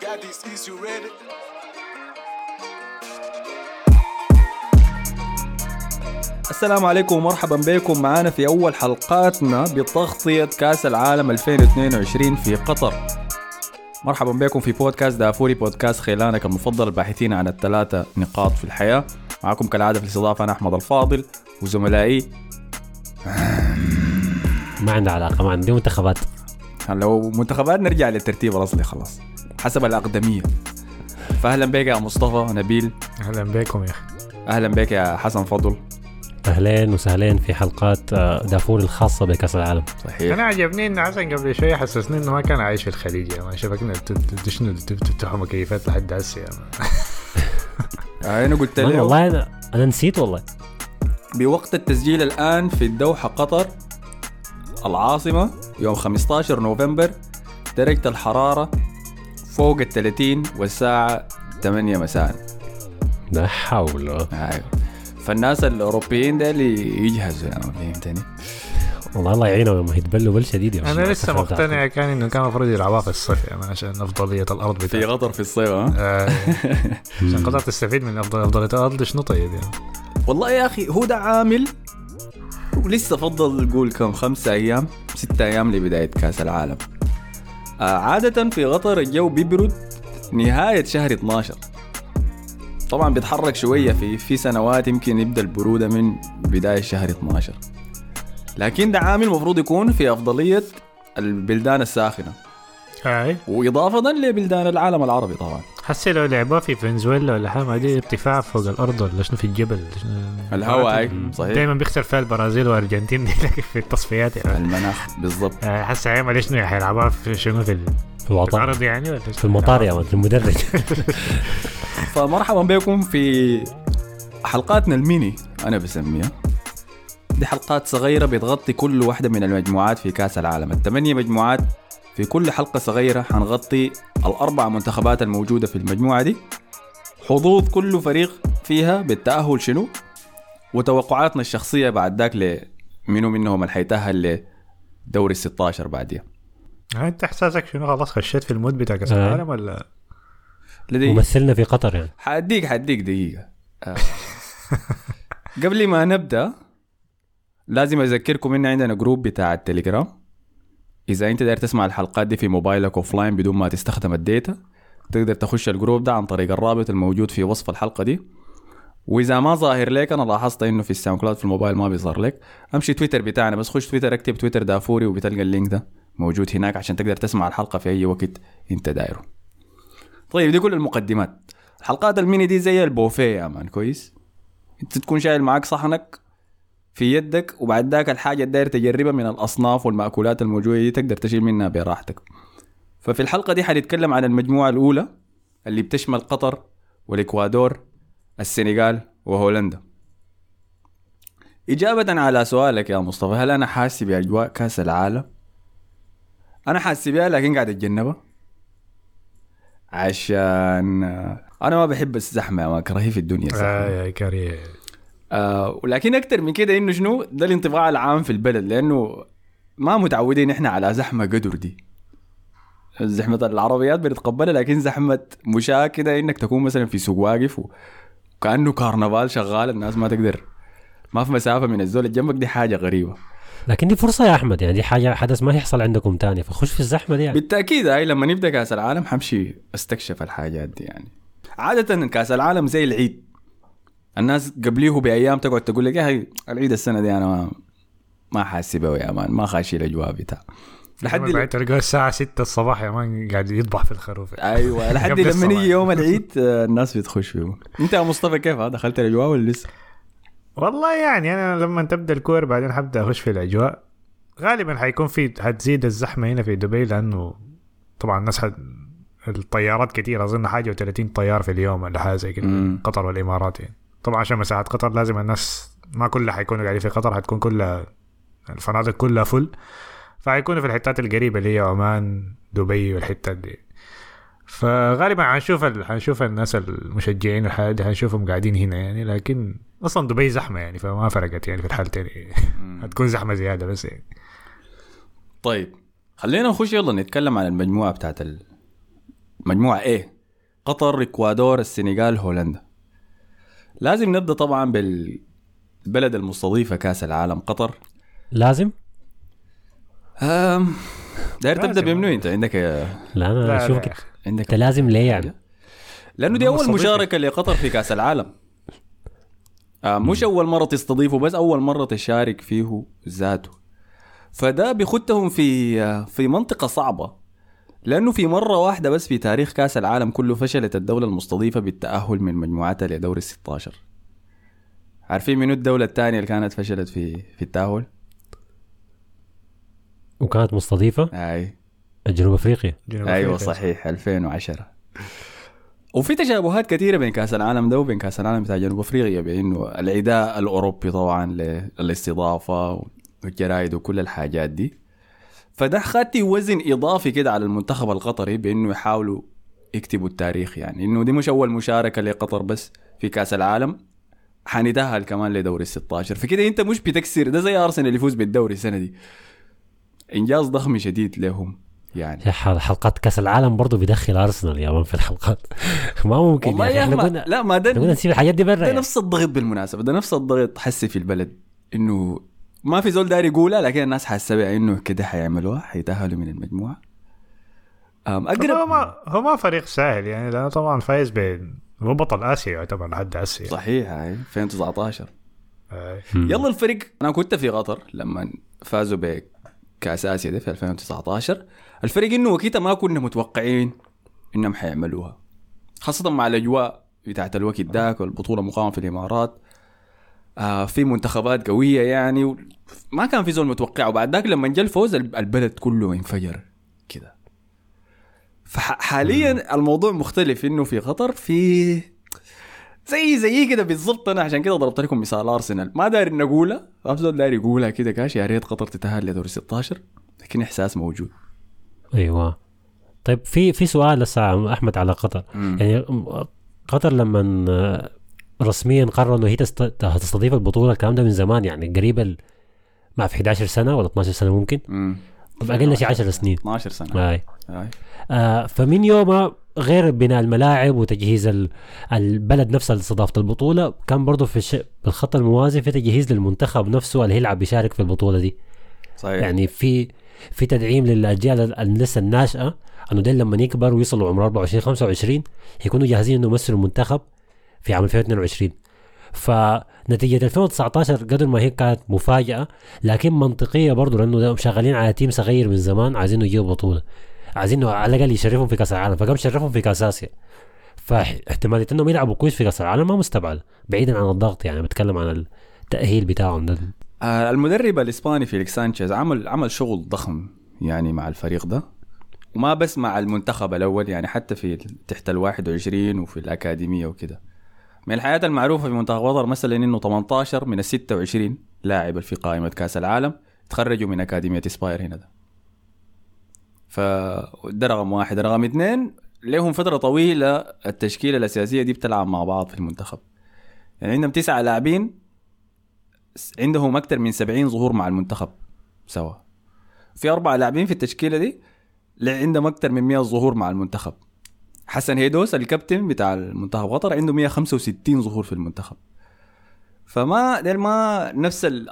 Got these keys, you ready? السلام عليكم ومرحبا بكم. معنا في أول حلقاتنا بتغطية كأس العالم 2022 في قطر. مرحبا بكم في بودكاست دافوري بودكاست خيلانك المفضل الباحثين عن الثلاثة نقاط في الحياة. معكم كالعادة في الاستضافة أنا أحمد الفاضل وزملائي. ما عندها علاقة ما عندي منتخبات. لو منتخبات نرجع للترتيب الأصلي خلاص. حسب الأقدمية. فأهلا بك يا مصطفى نبيل. أهلا بكم يا أخي. أهلا بك يا حسن فضل. أهلين وسهلين في حلقات آه، دافور الخاصة بكأس العالم. صحيح. أنا عجبني إن حسن قبل شوية حسسني إنه ما كان عايش في الخليج ما شبكنا ت- ت- ت- شنو تفتحوا مكيفات لحد هسه مان. آه، أنا قلت له. والله أنا أنا نسيت والله. بوقت التسجيل الآن في الدوحة قطر العاصمة يوم 15 نوفمبر درجة الحرارة فوق ال 30 والساعة 8 مساء. لا حول. أيوة. فالناس الأوروبيين ده اللي يجهزوا يعني فهمتني؟ والله الله يعينهم يوم يتبلوا بل شديد يا أنا. لسه مقتنع كان إنه كان المفروض يلعبوها في الصيف مان عشان أفضلية الأرض في بتاعتها قطر في الصيف ها؟ آه، عشان قطر تستفيد من افضل أفضلية الأرض شنو طيب يعني؟ والله يا أخي هو ده عامل. ولسه فضل نقول كم خمسة أيام ستة أيام لبداية كأس العالم. عادة في قطر الجو بيبرد نهاية شهر 12 طبعا بيتحرك شوية في في سنوات يمكن يبدأ البرودة من بداية شهر 12 لكن ده عامل المفروض يكون في أفضلية البلدان الساخنة. أي. وإضافة لبلدان العالم العربي طبعا. حسي لو لعبوها في فنزويلا ولا حاجة ما دي ارتفاع فوق الأرض ولا شنو في الجبل الهواء صحيح. دائما بيخسر فيها البرازيل وارجنتين دي لكن في التصفيات يعني. المناخ بالضبط. آه، حاسه هيعمل شنو حيلعبوها في شنو في ال- في في المطار الأرض يعني ولا في المطار يا مان في المدرج. فمرحبا بكم في حلقاتنا الميني أنا بسميها. دي حلقات صغيرة بتغطي كل واحدة من المجموعات في كأس العالم. الثمانية مجموعات في كل حلقة صغيرة حنغطي الأربع منتخبات الموجودة في المجموعة دي. حظوظ كل فريق فيها بالتأهل شنو؟ وتوقعاتنا الشخصية بعد ذاك لمنو منهم اللي حيتأهل لدوري ال 16 بعديها. آه، أنت إحساسك شنو؟ خلاص خشيت في المود بتاع كاس آه. العالم ولا؟ لدي ممثلنا في قطر يعني. حاديك حأديك دقيقة. آه. قبل ما نبدأ لازم أذكركم إن عندنا group بتاع التليجرام. إذا أنت داير تسمع الحلقات دي في موبايلك offline بدون ما تستخدم ال data تقدر تخش ال group ده عن طريق الرابط الموجود في وصف الحلقة دي. وإذا ما ظاهر لك أنا لاحظت إنه في الساوند كلاود في الموبايل ما بيظهر لك. أمشي تويتر بتاعنا بس خش تويتر اكتب تويتر دافوري وبتلقى ال link ده موجود هناك عشان تقدر تسمع الحلقة في أي وقت أنت دايره. طيب دي كل المقدمات. الحلقات الميني دي زي البوفيه يا مان كويس؟ أنت تكون شايل معاك صحنك في يدك وبعد ذاك الحاجة اللي داير تجربها من الأصناف والمأكولات الموجودة دي تقدر تشيل منها براحتك. ففي الحلقة دي حنتكلم عن المجموعة الأولى اللي بتشمل قطر والإكوادور السنغال وهولندا. إجابة على سؤالك يا مصطفى هل أنا حاسس بأجواء كأس العالم؟ أنا حاسس بيها لكن قاعد أتجنبها. عشان أنا ما بحب الزحمة ما كرهي في الدنيا الزحمة آه يا كاري آه ولكن أكثر من كده إنه شنو؟ ده الانطباع العام في البلد لأنه ما متعودين إحنا على زحمة قدر دي. زحمة العربيات بنتقبلها لكن زحمة مشاة كده إنك تكون مثلا في سوق واقف و- وكأنه كارنفال شغال الناس ما تقدر ما في مسافة من الزول اللي جنبك دي حاجة غريبة. لكن دي فرصة يا أحمد يعني دي حاجة حدث ما يحصل عندكم تاني فخش في الزحمة دي يعني. بالتأكيد هاي لما نبدأ كأس العالم حمشي أستكشف الحاجات دي يعني. عادة كأس العالم زي العيد الناس قبليه بأيام تقعد تقول لك يا هي العيد السنة دي أنا ما ما حاسبه يا مان ما خاشي الأجواء بتاع لحد بعد تلقاه الساعة 6 الصباح يا مان قاعد يطبح في الخروف أيوه لحد لما. يجي يوم العيد آه، الناس بتخش فيه أنت يا مصطفى كيف؟ دخلت الأجواء ولا لسه؟ والله يعني أنا لما تبدأ الكور بعدين حبدأ أخش في الأجواء غالبا حيكون في حتزيد الزحمة هنا في دبي لأنه طبعا الناس حد الطيارات كتير أظن حاجة و30 طيار في اليوم ولا حاجة زي كده. قطر والإمارات يعني طبعا عشان مساحه قطر لازم الناس ما كلها حيكونوا قاعدين في قطر حتكون كلها الفنادق كلها فل فحيكونوا في الحتات القريبة اللي هي عمان دبي والحتات دي. فغالبا حنشوف ال... حنشوف الناس المشجعين الحياة دي حنشوفهم قاعدين هنا يعني لكن أصلا دبي زحمة يعني فما فرقت يعني في الحالتين هتكون زحمة زيادة بس يعني. طيب خلينا نخش يلا نتكلم عن المجموعة بتاعت ال... مجموعة A قطر إكوادور السنغال هولندا. لازم نبدأ طبعا بالبلد المستضيفة كأس العالم قطر. لازم؟ أم داير تبدأ. بمنو أنت؟ عندك لا أنا أخي. عندك أنت لازم ليه يعني؟ لأنه دي أول. مشاركة لقطر في كأس العالم. آه مش أول مرة تستضيفه بس أول مرة تشارك فيه ذاته. فده بيخدهم في آه، في منطقة صعبة. لأنه في مرة واحدة بس في تاريخ كأس العالم كله فشلت الدولة المستضيفة بالتأهل من مجموعتها لدور ال 16 عارفين منو الدولة الثانية اللي كانت فشلت في في التأهل؟ وكانت مستضيفة؟ أي. جنوب أفريقيا. جنوب أيوه أفريقيا. صحيح 2010 وفي تشابهات كثيرة بين كأس العالم ده وبين كأس العالم بتاع جنوب أفريقيا بأنه العداء الأوروبي طبعا للاستضافة والجرايد وكل الحاجات دي. فده خدتي وزن إضافي كده على المنتخب القطري بإنه يحاولوا يكتبوا التاريخ يعني. إنه دي مش أول مشاركة لقطر بس في كأس العالم حنتأهل كمان لدوري ال 16 فكده أنت مش بتكسر ده زي أرسنال اللي يفوز بالدوري السنة دي. إنجاز ضخم شديد لهم يعني. حلقات كأس العالم برضه بيدخل أرسنال يا مان في الحلقات. ما ممكن والله يا أخي ما لا ما ده نسيب الحاجات دي برا ده يعني. نفس الضغط بالمناسبة ده نفس الضغط حسي في البلد إنه ما في زول داري يقولها لكن الناس حاسه بها إنه كده حيعملوها حيتأهلوا من المجموعة أم هو اقرب ما هو ما فريق سهل يعني لأنه طبعا فايز بين هو بطل آسيا يعتبر لحد يعني. صحيح هاي 2019 آه. مم. يلا الفريق أنا كنت في قطر لما فازوا بكأس آسيا ده في 2019 الفريق إنه وقتها ما كنا متوقعين إنهم حيعملوها خاصة مع الأجواء بتاعت الوقت داك والبطولة مقامه في الإمارات آه في منتخبات قوية يعني ما كان في زول متوقع. وبعد ذاك لما جاء الفوز الب- البلد كله انفجر كده. فحاليا الموضوع مختلف إنه في قطر في زي زي كده بالضبط. أنا عشان كده ضربت لكم مثال أرسنال. ما داري نقولها افضل داري يقولها كده كاش يا ريت قطر تتأهل لدور 16 لكن إحساس موجود. أيوه. طيب في في سؤال لسه أحمد على قطر. مم. يعني قطر لما رسميا قرروا إنه هي تست- تستضيف البطولة الكلام ده من زمان يعني قريب ما في 11 سنة ولا 12 سنة ممكن. امم أقل شيء 10 سنين. 12 سنة. هاي. آه فمن يومها غير بناء الملاعب وتجهيز ال- البلد نفسها لاستضافه البطولة كان برضه في الش... بالخط الموازي في تجهيز للمنتخب نفسه اللي هيلعب بيشارك في البطولة دي. صحيح. يعني في في تدعيم للأجيال لسه الناشئة إنه ديل لما يكبروا ويوصلوا عمر 24 25 يكونوا جاهزين إنه يمثلوا المنتخب. في عام 2022 فنتيجة 2019 قدر ما هي كانت مفاجأة لكن منطقية برضه لأنه شغالين على تيم صغير من زمان عايزينه يجيبوا بطولة. عايزينه على الأقل يشرفهم في كأس العالم. فقام شرفهم في كأس آسيا. فاحتمالية إنهم يلعبوا كويس في كأس العالم ما مستبعدة بعيدا عن الضغط يعني بتكلم عن التأهيل بتاعهم ده. آه المدرب الإسباني فيليكس سانشيز عمل عمل شغل ضخم يعني مع الفريق ده. وما بس مع المنتخب الأول يعني حتى في تحت ال 21 وفي الأكاديمية وكده. من الحاجات المعروفة في منتخب قطر مثلا إنه 18 من ال 26 لاعب في قائمة كأس العالم تخرجوا من أكاديمية اسباير هنا ده. فده رقم واحد. رقم اثنين لهم فترة طويلة التشكيلة الأساسية دي بتلعب مع بعض في المنتخب. يعني عندهم تسعة لاعبين عندهم أكثر من 70 ظهور مع المنتخب سوا. في أربعة لاعبين في التشكيلة دي عندهم أكثر من 100 ظهور مع المنتخب. حسن هيدوس الكابتن بتاع المنتخب قطر عنده 165 ظهور في المنتخب. فما ديل ما نفس ال-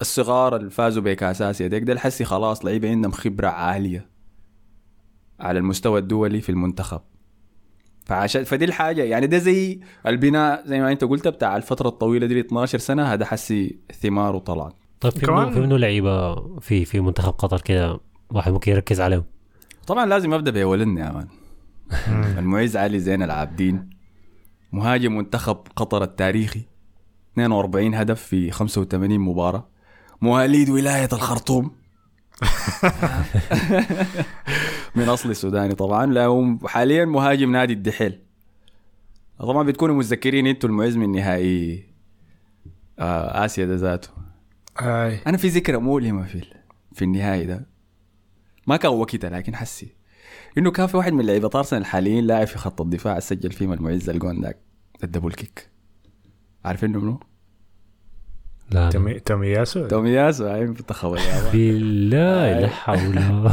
الصغار اللي فازوا بكاس اسيا ديك ديل حسي خلاص لعيبة عندهم خبرة عالية على المستوى الدولي في المنتخب. فعشان فدي الحاجة. يعني ده زي البناء زي ما أنت قلت بتاع الفترة الطويلة دي 12 سنة هذا حسي ثماره طلعت طيب في منو في منو لعيبة في في منتخب قطر كده واحد ممكن يركز عليهم؟ طبعا لازم أبدأ بولدنا يا مان. المعز علي زين العابدين مهاجم منتخب قطر التاريخي 42 هدف في 85 مباراة مواليد ولاية الخرطوم. من أصل سوداني طبعا له حاليا مهاجم نادي الدحيل. طبعا بتكونوا متذكرين أنتوا المعز من نهائي آه آسيا ده ذاته. أنا في ذكرى مؤلمة في في النهائي ده. ما كان وقتها لكن حسي إنه كان في واحد من لعيبه ارسنال الحاليين لاعب في خط الدفاع سجل فيهم المعز الجون ذاك الدبل كيك عارفين منو؟ لا تمياسو تومياسو هاي منتخب اليابان. بالله لا حول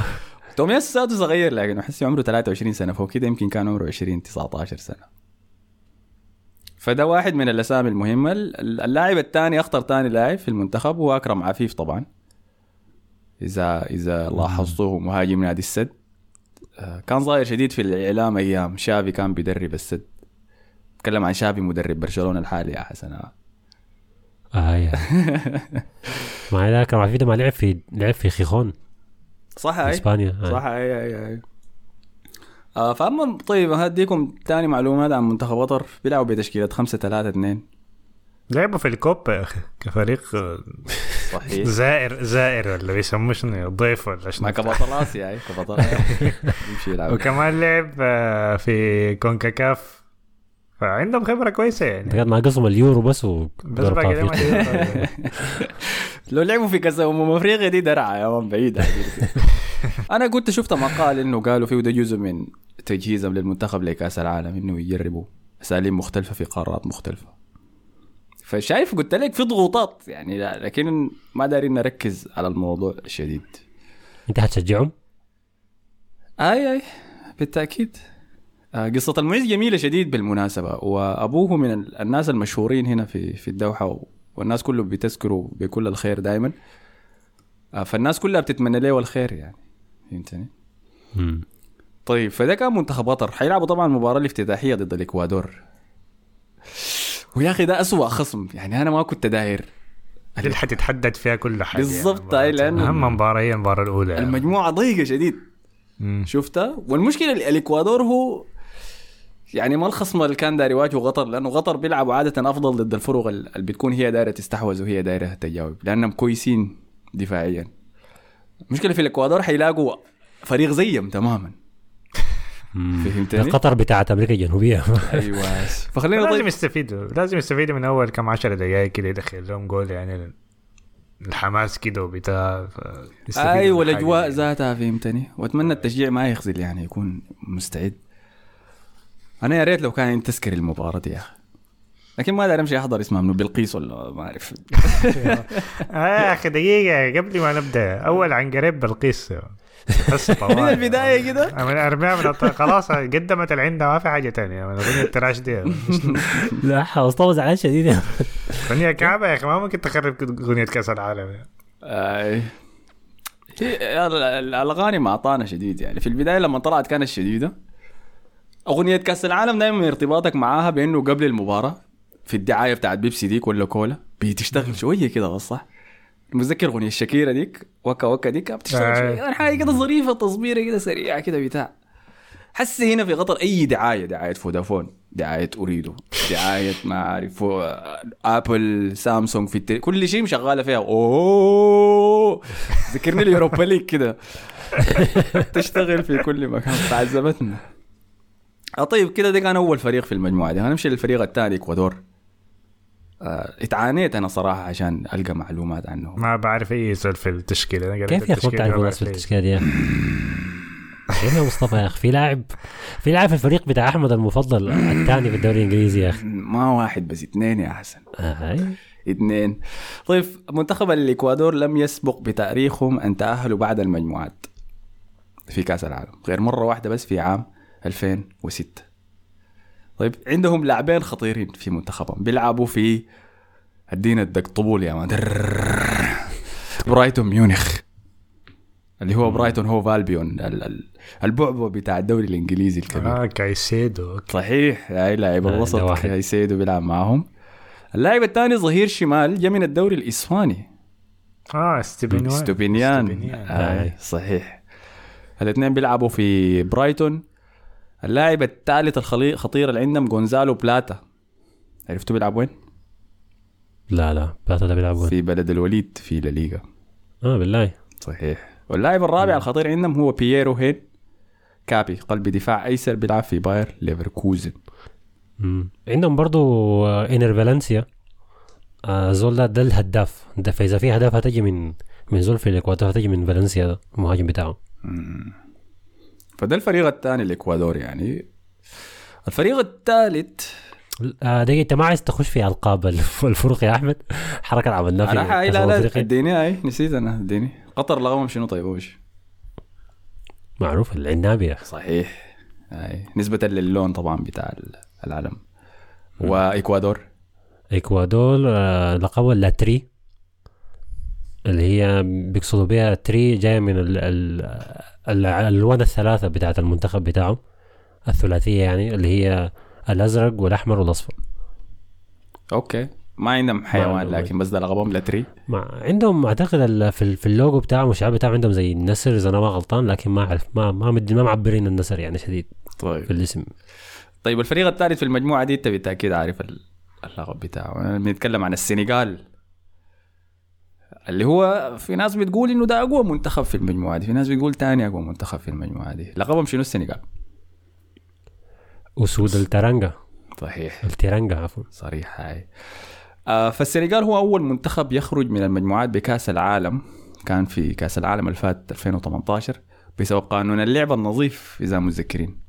تومياس ذاته صغير لكن أحس عمره 23 سنة فهو كده يمكن كان عمره 20 19 سنة. فده واحد من الأسامي المهمة. اللاعب الثاني أخطر ثاني لاعب في المنتخب هو أكرم عفيف طبعا. اذا إذا لاحظتوه مهاجم نادي السد. كان ظاهر شديد في الإعلام أيام شافي كان بيدرب السد. تكلم عن شافي مدرب برشلونة الحالي يا حسن. آه يا ما اكرم عفيف ما لعب في لعب في خيخون. صح أي. إسبانيا صح أي أي أي. آه فأما طيب هديكم ثاني معلومات عن منتخب قطر. بيلعبوا بتشكيلة 5 3 2 لعبوا في الكوبا يا أخي كفريق صحيح. زائر زائر ولا بيسموه شنو ضيف ولا شنو؟ ما كبطل اسيا اي كبطل يمشي يلعب. وكمان لعب آه، في كونكاكاف. فعندهم خبرة كويسة يعني. ما ناقصهم اليورو بس و بس لو لعبوا في كاس امم افريقيا دي درعة يا مان بعيد أنا كنت شفت مقال إنه قالوا فيه ده جزء من تجهيزهم للمنتخب لكأس العالم إنه يجربوا أساليب مختلفة في قارات مختلفة. فشايف قلت لك في ضغوطات يعني لا لكن ما دارين نركز على الموضوع الشديد. أنت حتشجعهم؟ آي آي بالتأكيد. آه، قصة المعز جميلة شديد بالمناسبة وأبوه من الناس المشهورين هنا في في الدوحة والناس كلهم بتذكروا بكل الخير دائما آه، فالناس كلها بتتمنى له الخير يعني فهمتني؟ طيب فده كان منتخب قطر. حيلعبوا طبعا المباراة الافتتاحية ضد الإكوادور. ويا أخي ده أسوأ خصم. يعني أنا ما كنت داير. اللي حتتحدد فيها كل حاجة. بالضبط يعني لأنه أهم مباراة هي المباراة الأولى. المجموعة ضيقة شديد. شفتها؟ والمشكلة الإكوادور هو يعني ما الخصم اللي كان داير يواجهه قطر لأنه قطر بيلعبوا عادة أفضل ضد الفرق اللي بتكون هي دايرة تستحوذ وهي دايرة تجاوب لأنهم كويسين دفاعيا. المشكلة في الإكوادور حيلاقوا فريق زيهم تماما. فهمتني؟ قطر بتاعت أمريكا الجنوبية. أيوه. فخلينا لازم يستفيدوا لازم يستفيدوا من أول كم عشر دقائق كده يدخل لهم جول يعني الحماس كده وبتاع أيوه الأجواء ذاتها فهمتني؟ وأتمنى التشجيع ما يخزل يعني يكون مستعد. أنا يا ريت لو كان تذكر المباراة دي يا أخي. لكن ما ادري امشي أحضر اسمها منو بلقيس ولا ما أعرف. آه، يا أخي دقيقة قبل ما نبدأ أول عن قريب بلقيس. من البداية كده؟ من ارميها من خلاص قدمت اللي عندها ما في حاجة ثانية من اغنيه التراش دي. لا مصطفى زعلان شديد. اغنيه كعبة يا أخي ما ممكن تخرب أغنية كأس العالم. اي الأغاني ما أعطانا شديد يعني. في البداية لما طلعت كانت شديدة. أغنية كأس العالم دائما ارتباطك معاها بأنه قبل المباراة. في الدعاية بتاعت بيبسي ديك ولا كولا؟ بتشتغل شوية كده بس صح. متذكر أغنية الشكيره ديك؟ وكا وكا ديك؟ بتشتغل آه. شوية. يعني حاجة كده ظريفة تصبيرة كده سريعة كده بتاع. حس هنا في قطر أي دعاية دعاية فودافون دعاية اريدو دعاية ما أعرف آبل سامسونج في التل... كل شيء مشغالة فيها. أوه! ذكرني ال Europa League كده. تشتغل في كل مكان تعذبتنا آه طيب كده ده كان أول فريق في المجموعة دي. هنمشي للفريق الثاني إكوادور. اتعانيت أنا صراحة عشان ألقى معلومات عنه. ما بعرف أي سؤال في التشكيلة. أنا كيف يا أخي تعرف ناس في التشكيلة دي كيف يا مصطفى يا أخي في لاعب في لاعب في الفريق بتاع أحمد المفضل الثاني في الدوري الإنجليزي يا أخي. ما واحد بس اثنين يا حسن. آه اثنين. طيب منتخب الإكوادور لم يسبق بتأريخهم أن تأهلوا بعد المجموعات في كأس العالم غير مرة واحدة بس في عام 2006 طيب. عندهم لاعبين خطيرين في منتخبهم. بيلعبوا في ادينا الدق طبول يا مان. برايتون ميونخ. اللي هو برايتون هوف البيون. البعبع بتاع الدوري الإنجليزي الكبير. آه كايسيدو. صحيح. هاي لاعب الوسط كايسيدو بيلعب معاهم. اللاعب الثاني ظهير شمال جاي من الدوري الإسباني. آه ستوبينيان. ستوبينيان. آه. صحيح. الاثنين بيلعبوا في برايتون. اللاعب الثالث الخطير اللي عندهم جونزالو بلاتا. عرفتوا بيلعب وين؟ لا لا. بلاتا ده بيلعب وين؟ في بلد الوليد في لليغا آه بالله. صحيح. واللاعب الرابع الخطير عندهم هو بييرو هينكابي قلب دفاع أيسر بيلعب في باير ليفركوزن. عندهم برضو إينر فالنسيا. آه زول ده, ده الهداف. ده فاذا في هدف هتجي من من زول في الاكوادور هتجي من فالنسيا ده المهاجم بتاعه. مم. فده الفريق الثاني الاكوادور يعني. الفريق الثالث آه دقيقة أنت ما عايز تخش في ألقاب الفرق يا أحمد؟ حركة عملناها في أنا لا لا اديني أي نسيت أنا اديني. قطر لغوهم شنو طيب شيء معروف العنابي صحيح. أي. نسبة للون طبعا بتاع العلم. وإكوادور؟ إكوادور آه، لقبها لاتري. اللي هي بيقصدوا بها تري جاية من ال ال الالوان الثلاثة بتاعت المنتخب بتاعهم الثلاثية يعني اللي هي الأزرق والأحمر والأصفر. أوكي. ما عندهم حيوان ما- لكن بس ده لقبهم لا تري ما عندهم أعتقد في في اللوجو بتاعهم والشعار بتاعهم عندهم زي النسر إذا أنا ما غلطان لكن ما أعرف ما ما مدي ما معبرين النسر يعني شديد في طيب الاسم. طيب الفريق الثالث في المجموعة دي أنت بالتأكيد عارف ال- اللقب بتاعه. بنتكلم عن السنغال. اللي هو في ناس بتقول إنه ده أقوى منتخب في المجموعة دي في ناس بتقول تاني أقوى منتخب في المجموعة دي. لقبهم شنو السنغال؟ اسود الترنجة صحيح. الترنجة عفوا. صريح هاي. آه فالسنغال هو أول منتخب يخرج من المجموعات بكأس العالم. كان في كأس العالم اللي فات 2018 بسبب قانون اللعبة النظيف إذا متذكرين.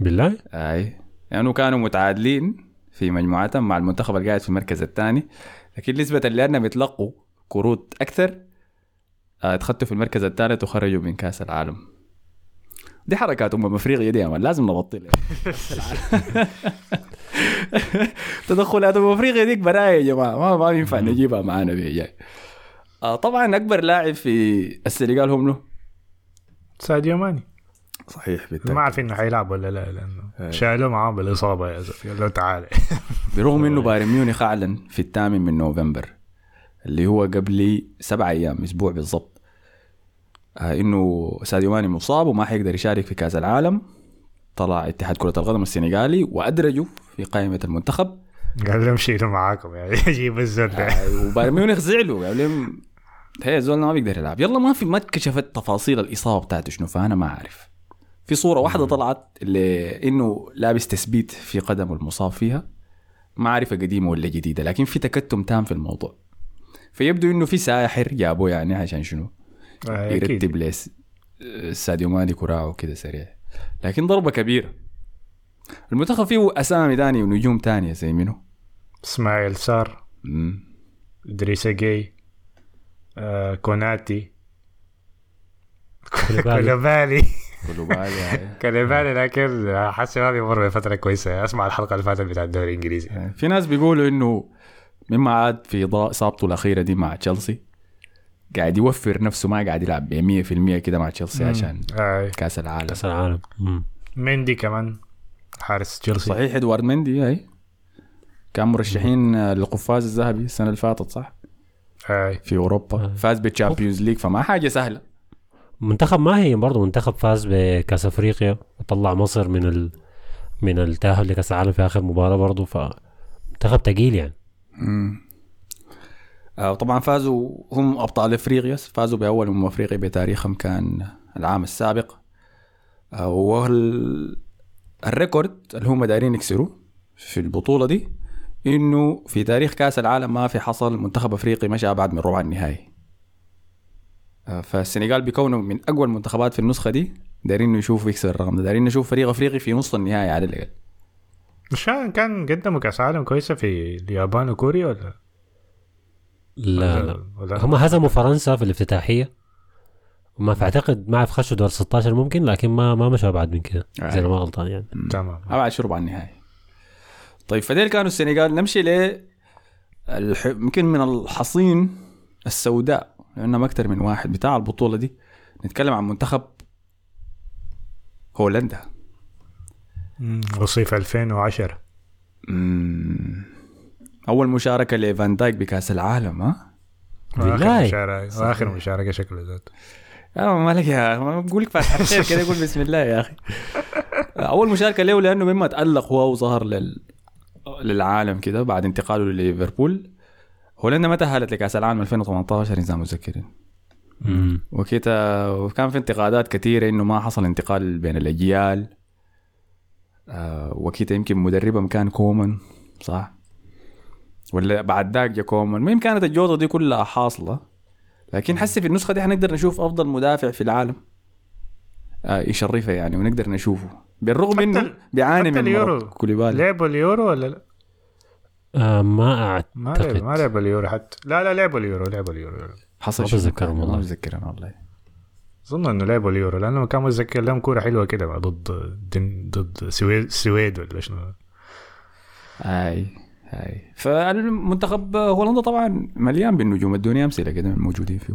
بالله؟ أي. لأنه يعني كانوا متعادلين في مجموعتهم مع المنتخب اللي قاعد في المركز الثاني. لكن نسبة لانهم يتلقوا كروت أكثر آه، اتخذوا في المركز الثالث وخرجوا من كأس العالم. دي حركات امم أفريقيا دي لازم نبطلها تدخلات امم أفريقيا ديك برايا يا جماعة ما ما ينفع نجيبها معانا في جاي آه طبعا أكبر لاعب في السنغال هم له؟ ساديو ماني. صحيح ما بالتأكيد عارفين إنه حيلعب ولا لا لأنه أي. شالوه معاه بالإصابة يا زلمة. قال له تعال. برغم انه بايرن ميونخ أعلن في الثامن من نوفمبر. اللي هو قبل سبع أيام أسبوع بالضبط. آه إنه ساديو ماني مصاب وما حيقدر يشارك في كأس العالم. طلع اتحاد كرة القدم السنغالي وادرجه في قائمة المنتخب. قال لهم شيلوا معاكم يعني جيب الزول ده. آه وبايرن ميونخ زعلوا قال لهم هي زول ما بيقدر يلعب. يلا ما في ما اتكشفت تفاصيل الإصابة بتاعته شنو فأنا ما أعرف. في صورة واحدة طلعت لأنه لابس تثبيت في قدمه المصاب فيها. ما عارفة قديمة ولا جديدة لكن في تكتم تام في الموضوع. فيبدو إنه في ساحر جابوه يعني عشان شنو؟ آه، يرتب ليس ساديو ماني كراعه كده سريع. لكن ضربة كبيرة. المنتخب فيه أسامي تانية ونجوم تانية زي منو؟ إسماعيل سار. إدريس جاي آه كوناتي. كوليبالي. كولوبالي كولوبالي. كولوبالي لكن حاسس ما بيمر بفترة كويسة. أسمع الحلقة اللي فاتت بتاع الدوري الإنجليزي. في ناس بيقولوا إنه مما عاد في ضاء اصابته الأخيرة دي مع تشيلسي. قاعد يوفر نفسه ما قاعد يلعب ب 100% كده مع تشيلسي عشان آه كأس العالم. كأس العالم. مندي كمان حارس تشيلسي. صحيح إدوارد مندي هاي كان مرشحين للقفاز الذهبي السنة اللي فاتت صح؟ آه في أوروبا. آه. فاز بال Champions League فما حاجة سهلة. منتخب ما هي برضه منتخب فاز بكأس أفريقيا وطلع مصر من ال... من التأهل لكأس العالم في آخر مباراة برضه فمنتخب تقيل يعني. آه، طبعا فازوا هم أبطال إفريقيا فازوا بأول امم افريقيا بتاريخهم كان العام السابق. آه، وال الريكورد اللي هم دايرين يكسروه في البطولة دي إنه في تاريخ كأس العالم ما في حصل منتخب إفريقي مشى ابعد من ربع النهائي. آه، فالسنغال بيكونوا من أقوى المنتخبات في النسخة دي دايرين يشوفوا يكسر الرقم ده دايرين نشوف فريق إفريقي في نص النهائي على الأقل. مش كان- قدموا كاس عالم كويسة في اليابان وكوريا ولا؟ لا لا. هم هزموا فرنسا في الافتتاحية. وما في أعتقد ما أعرف خشوا دور 16 ممكن لكن ما ما مشوا ابعد من كده آه. زي ما غلطان يعني. تمام. ابعد شرب عن النهائي طيب فديل كانوا السنغال. نمشي ل الح... يمكن من الحصين السوداء لانهم أكثر من واحد بتاع البطولة دي. نتكلم عن منتخب هولندا. وصيف 2010 مم. أول مشاركة لفان دايك بكأس العالم ها. وآخر مشاركة وآخر مشاركة شكله ذاته يا مالك يا ما بقول لك فاتح الخير كده بسم الله يا أخي. أول مشاركة له لأنه مما تألق هو وظهر لل... للعالم كده بعد انتقاله لليفربول. هولندا ما تاهلت لكأس العالم؟ 2018 اذا متذكرين. وكده وكان في انتقادات كثيرة إنه ما حصل انتقال بين الأجيال. آه وكده يمكن مدربهم كان كومان صح؟ ولا بعد ذاك جا كومان. المهم كانت الجوطة دي كلها حاصلة لكن حسي في النسخة دي حنقدر نشوف أفضل مدافع في العالم. آه يشرفها يعني ونقدر نشوفه. بالرغم إنه بيعاني حتى من اليورو. كوليبالي. لعبوا اليورو ولا لا؟ آه ما أعتقد. ما لعبوا اليورو حتى. لا لا لعبوا اليورو لعبوا اليورو حصل ما بتذكرهم؟ والله. ما بتذكرهم والله. أظن إنه لعبوا اليورو لأنه كان متذكر لهم كورة حلوة كده بقى ضد دن ضد السويد ولا شنو. هاي هاي. فالمنتخب هولندا طبعا مليان بالنجوم ادوني أمثلة كده من الموجودين فيه.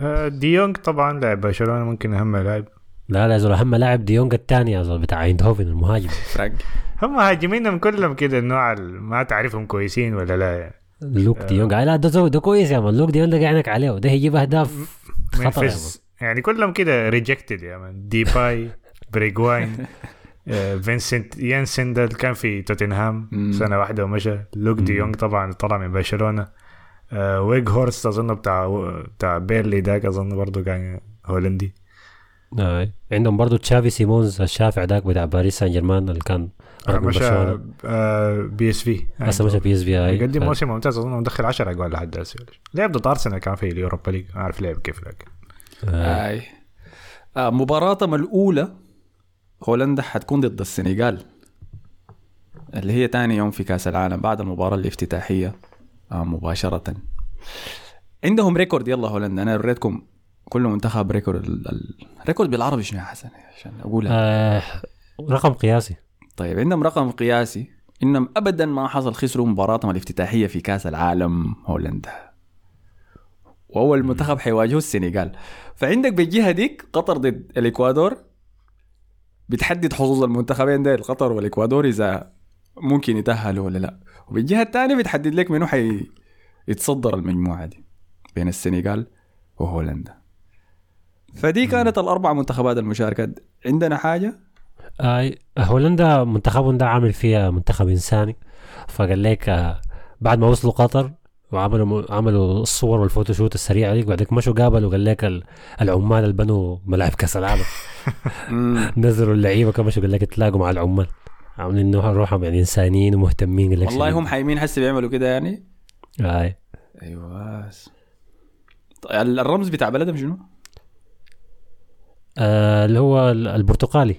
آه، ديونج طبعا لاعب برشلونة ممكن أهم لاعب. لا لا يا زول أهم لاعب ديونج الثاني يا زول بتاع ايندهوفن المهاجم. هم مهاجمينهم كلهم كده النوع ال- ما تعرفهم كويسين ولا لا. يعني. لوك ديونج آه. لا ده كويس يا مان. لوك ديونج ده عينك عليه ده هيجيب أهداف خطر يعني كلهم كده rejected يا مان ديباي بيرغواين آه، فينسنت يانسن ده اللي كان في توتنهام. سنة واحدة ومشى. لوك دي يونغ طبعا طلع من برشلونة. آه، ويجهورست أظن بتاع بتاع بيرنلي داك أظن برضه كان هولندي. آه. عندهم برضو تشافي سيمونز الشافع ذاك بتاع باريس سان جيرمان اللي كان آه، مشى. آه، بي إس في. هسه مشى بي إس في اي قدم ف- موسم ممتاز أظن مدخل 10 أجوال لحد هسه لعب ضد ارسنال كان في ال Europa League. ما أعرف لعب كيف لكن. آه. هاي آه مباراتهم الأولى هولندا حتكون ضد السنغال اللي هي تاني يوم في كأس العالم بعد المباراة الافتتاحية آه مباشرة عندهم record يلا هولندا أنا وريتكم كل منتخب record ال- ال- ال record بالعربي شنو يا حسن عشان اقولها آه. رقم قياسي طيب عندهم رقم قياسي إنهم ابدا ما حصل خسروا مباراتهم الافتتاحية في كأس العالم هولندا واول منتخب حيواجهوا السنغال. فعندك بالجهه ديك قطر ضد الإكوادور. بتحدد حظوظ المنتخبين ده قطر والإكوادور إذا ممكن يتأهلوا ولا لا. وبالجهه الثانية بتحدد لك منو حي يتصدر المجموعة دي بين السنغال وهولندا. فدي كانت الأربع منتخبات المشاركة. عندنا حاجة؟ آه. هولندا منتخبهم ده عامل فيها منتخب إنساني. فقال لك آه. بعد ما وصلوا قطر وعملوا عملوا الصور والفوتوشوت السريعه دي وبعدين مشوا قابلوا قال لك ال- العمال اللي بنوا ملاعب كاس العالم. نزلوا اللعيبة كمان مشوا قال لك تلاقوا مع العمال عاملين إنه روحهم يعني إنسانيين ومهتمين قال لك والله هم حايمين هسه بيعملوا كده يعني آه. أيوه طيب الرمز بتاع بلدهم شنو؟ آه. اللي هو ال- البرتقالي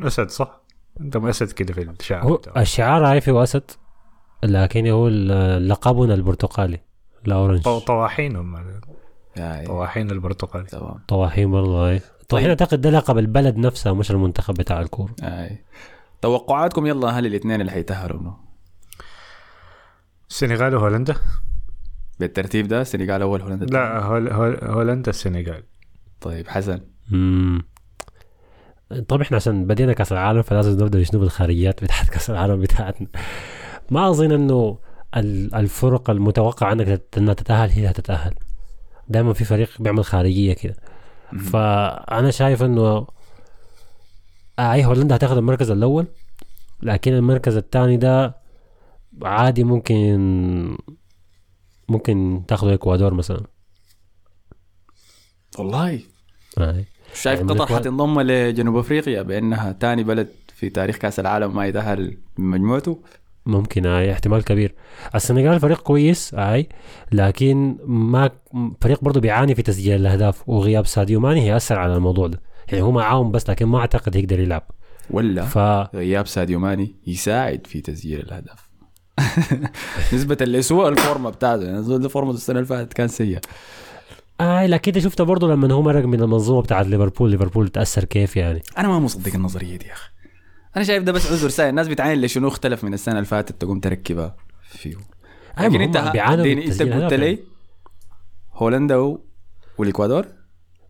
أسد صح؟ أنت أسد كده في الشعب هو. الشعار عارف هو أسد لكن هو لقبنا البرتقالي الاورنج طو- طواحين هم. طواحين البرتقالي. تمام. طواحين والله. طيب. طواحين أعتقد ده لقب البلد نفسها مش المنتخب بتاع الكورة. اي توقعاتكم يلا هل الاثنين اللي حيتأهلوا؟ السنغال وهولندا. بالترتيب ده السنغال أول هولندا لا هول هول هولندا السنغال. طيب حسن. مم. طب إحنا عشان بدينا كأس العالم فلازم نبدأ نشوف الخارجيات بتاعت كأس العالم بتاعتنا. ما أظن إنه ال- الفرق المتوقع انك إنها تتأهل هي هتتاهل دائما في فريق بيعمل خارجية كده. فأنا شايف إنه أي هولندا هتاخد المركز الأول لكن المركز الثاني ده عادي ممكن ممكن تاخده إكوادور مثلا. والله. آه. شايف يعني قطر حتنضم لجنوب أفريقيا بأنها ثاني بلد في تاريخ كأس العالم ما يتأهل من مجموعته. ممكن اي احتمال كبير. السنغال فريق كويس آي لكن ما فريق برضه بيعاني في تسجيل الأهداف وغياب ساديو ماني هيأثر على الموضوع ده. يعني هو معاهم بس لكن ما أعتقد يقدر يلعب. ولا ف غياب ساديو ماني يساعد في تسجيل الأهداف. نسبة لسوء الفورمة بتاعته يعني فورمه السنة اللي فاتت كان سيء آي لكن انت شفته برضه لما هو مرق من المنظومة بتاعت ليفربول ليفربول تأثر كيف يعني؟ أنا ما مصدق النظرية دي يا أخي. أنا شايف ده بس عذر ساي الناس بتعاين لشنو اختلف من السنة اللي فاتت تقوم تركبها فيه. أي لكن أنت أنت قلت لي يعني. هولندا. والإكوادور؟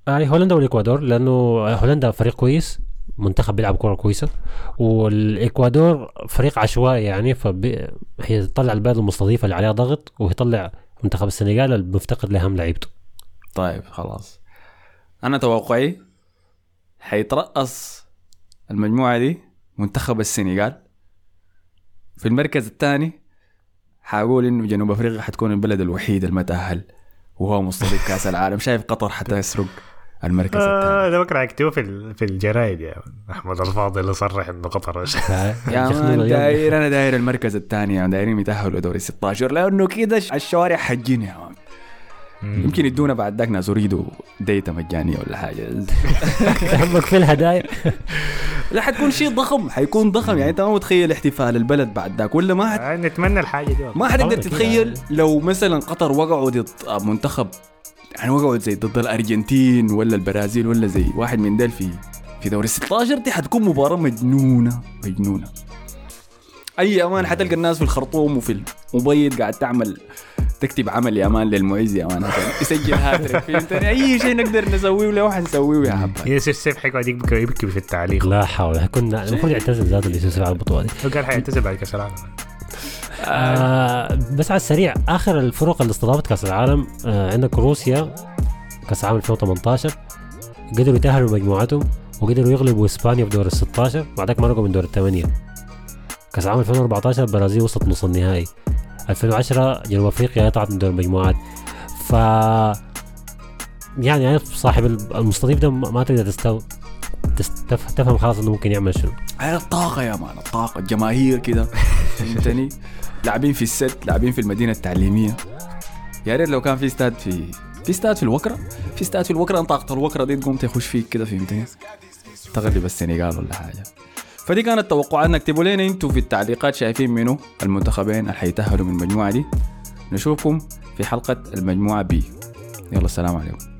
أي هولندا والإكوادور لأنه هولندا فريق كويس منتخب بيلعب كوره كويسة والإكوادور فريق عشوائي يعني فبي... هي تطلع البلد المستضيفة اللي عليها ضغط ويطلع منتخب السنغال المفتقد لاهم لعيبته طيب خلاص. أنا توقعي حيترأس المجموعة دي منتخب السنغال. في المركز الثاني حاقول إنه جنوب أفريقيا حتكون البلد الوحيد المتأهل وهو مستضيف كأس العالم. شايف قطر حتسرق المركز الثاني. آه ده بكره يكتبوا في في الجرايد يا أحمد الفاضل يصرح إنه قطر. يا مان داير أنا داير المركز الثاني يعني دايرين يتأهلوا دوري 16 لأنه كده الشوارع حجين يا مان يمكن يدونا بعد ذاك ناس يريدوا ديتا مجانية ولا حاجة. همك في الهدايا. لا حتكون شيء ضخم حيكون ضخم. يعني أنت ما متخيل احتفال البلد بعد ذاك ولا ما حت... آه، نتمنى الحاجة دي. ما حتقدر تتخيل يعني. لو مثلا قطر وقعوا ضد منتخب يعني وقعوا زي ضد الأرجنتين ولا البرازيل ولا زي واحد من ديل في في دوري 16 دي حتكون مباراة مجنونة مجنونة. أي أمان حتلقى الناس في الخرطوم وفي المبيض قاعد تعمل تكتب عمل يا مان للمعز يا مان. يسجل هاتريك فهمتني أي شيء نقدر نسويه له حنسويه يا حبايبي يوسف سيف حيقعد يبكي يبكي في التعليق. لا حول كنا المفروض يعتزل ذاته اللي يسوي على البطولة دي. هو قال حيعتزل بعد كأس العالم. آه بس على السريع آخر الفرق اللي استضافت كأس العالم آه عندك روسيا كأس العالم 2018 قدروا يتأهلوا مجموعتهم وقدروا يغلبوا إسبانيا في دور ال 16 بعدك مرقوا من دور الثمانية. كأس العالم 2014 البرازيل وصلت نص النهائي. 2010 جنوب أفريقيا طلعت من دور المجموعات ف يعني صاحب المستضيف ده ما تقدر تستو تستف... تفهم خلاص إنه ممكن يعمل شنو. هاي الطاقه يا مان الطاقه الجماهير كده. فهمتني؟ لاعبين في الست لاعبين في المدينة التعليمية. يا ريت لو كان في استاد في في استاد في الوكرة. في استاد في الوكرة طاقة الوكرة دي تقوم تخش فيك كده فهمتني؟ تغلب السنغال ولا حاجة. فدي كانت توقعاتنا. اكتبوا لنا أنتوا في التعليقات شايفين منو المنتخبين اللي حيتأهلوا من المجموعة دي. نشوفكم في حلقة المجموعة بي. يلا السلام عليكم.